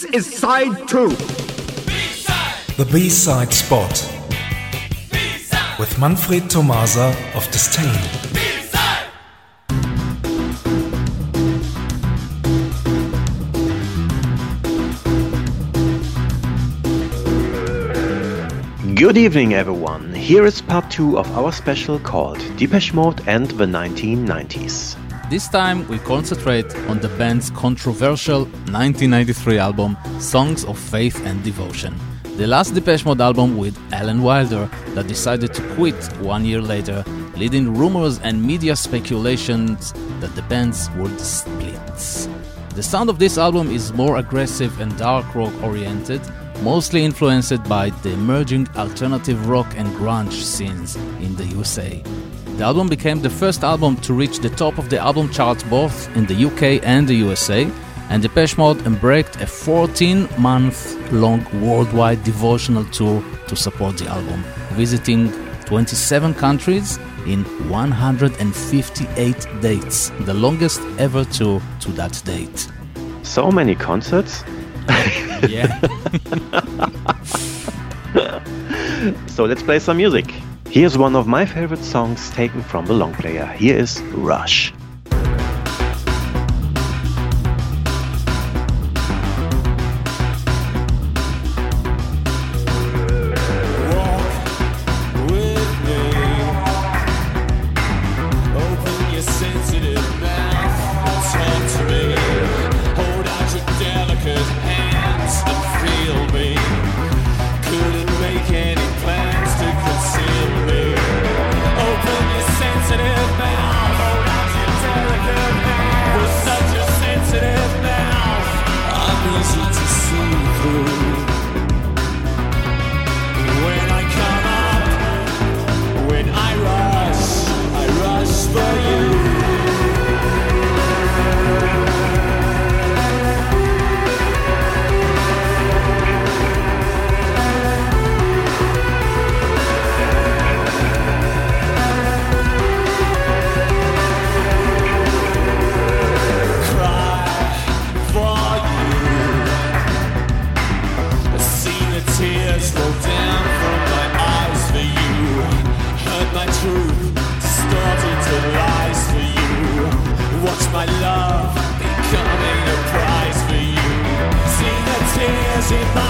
This is side two. The B-side spot. With Manfred Tomasa of Disdain. Good evening, everyone. Here is part two of our special called Depeche Mode and the 1990s. This time we concentrate on the band's controversial 1993 album, Songs of Faith and Devotion. The last Depeche Mode album with Alan Wilder that decided to quit one year later, leading rumors and media speculations that the bands would split. The sound of this album is more aggressive and dark rock oriented, mostly influenced by the emerging alternative rock and grunge scenes in the USA. The album became the first album to reach the top of the album charts both in the UK and the USA, and Depeche Mode embarked a 14 month long worldwide devotional tour to support the album, visiting 27 countries in 158 dates, the longest ever tour to that date. So many concerts? Yeah. So let's play some music. Here's one of my favorite songs taken from the long player. Here is Rush. Tears in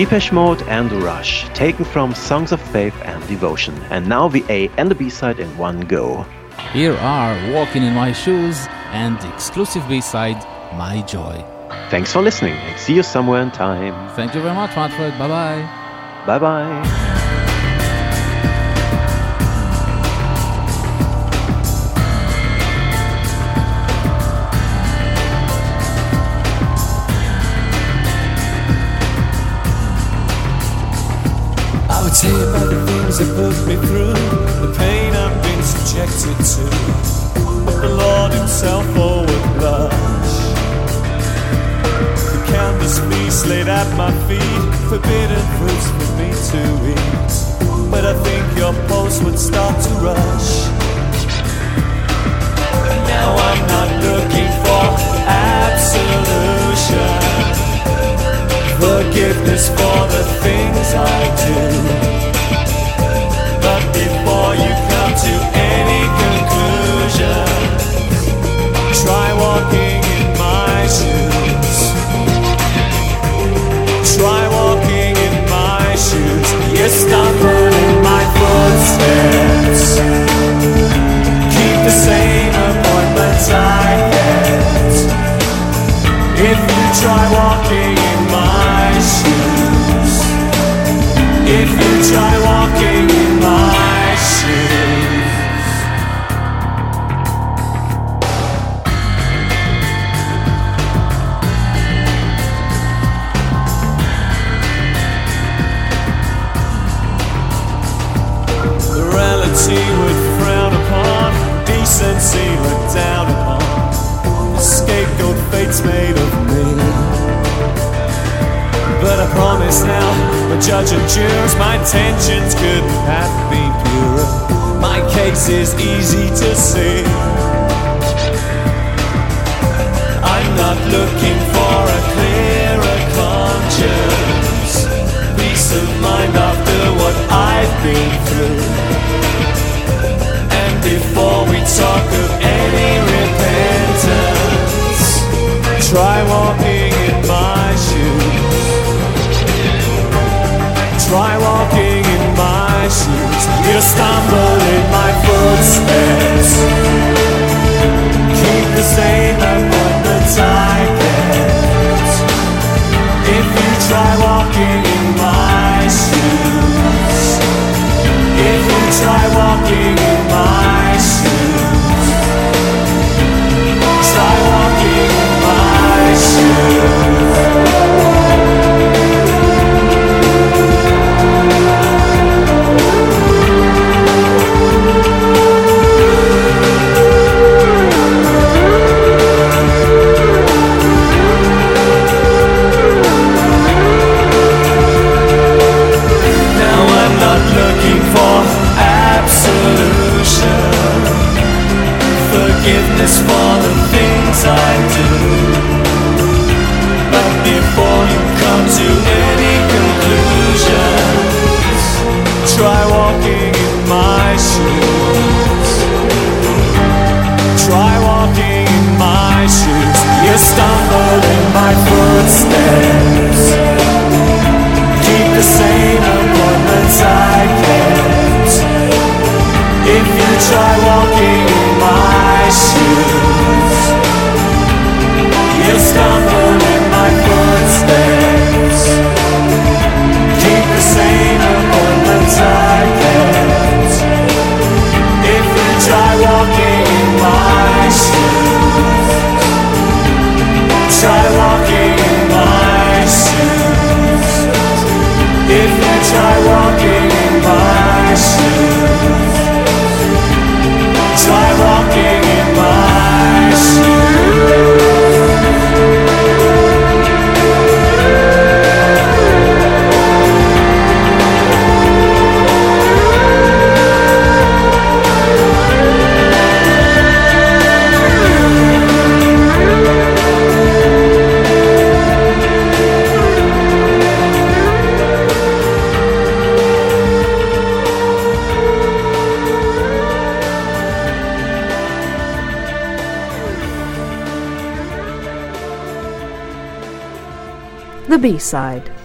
Depeche Mode and Rush, taken from Songs of Faith and Devotion. And now the A and the B side in one go. Here are Walking in My Shoes and the exclusive B side, My Joy. Thanks for listening and see you somewhere in time. Thank you very much, Manfred. Bye bye. Bye bye. Tell you about the things that put me through, the pain I've been subjected to. But the Lord Himself forward blush. The countless feasts laid at my feet, forbidden fruits for me to eat. But I think your pulse would start to rush. Now I'm not looking for absolution forgiveness for the things I do. But before you come to any conclusion, try walking judge and jurors, my intentions couldn't have been purer. My case is easy to see. I'm not looking for a clearer conscience, peace of mind after what I've been through. And before we talk of any repentance, try walking shoes. The B side.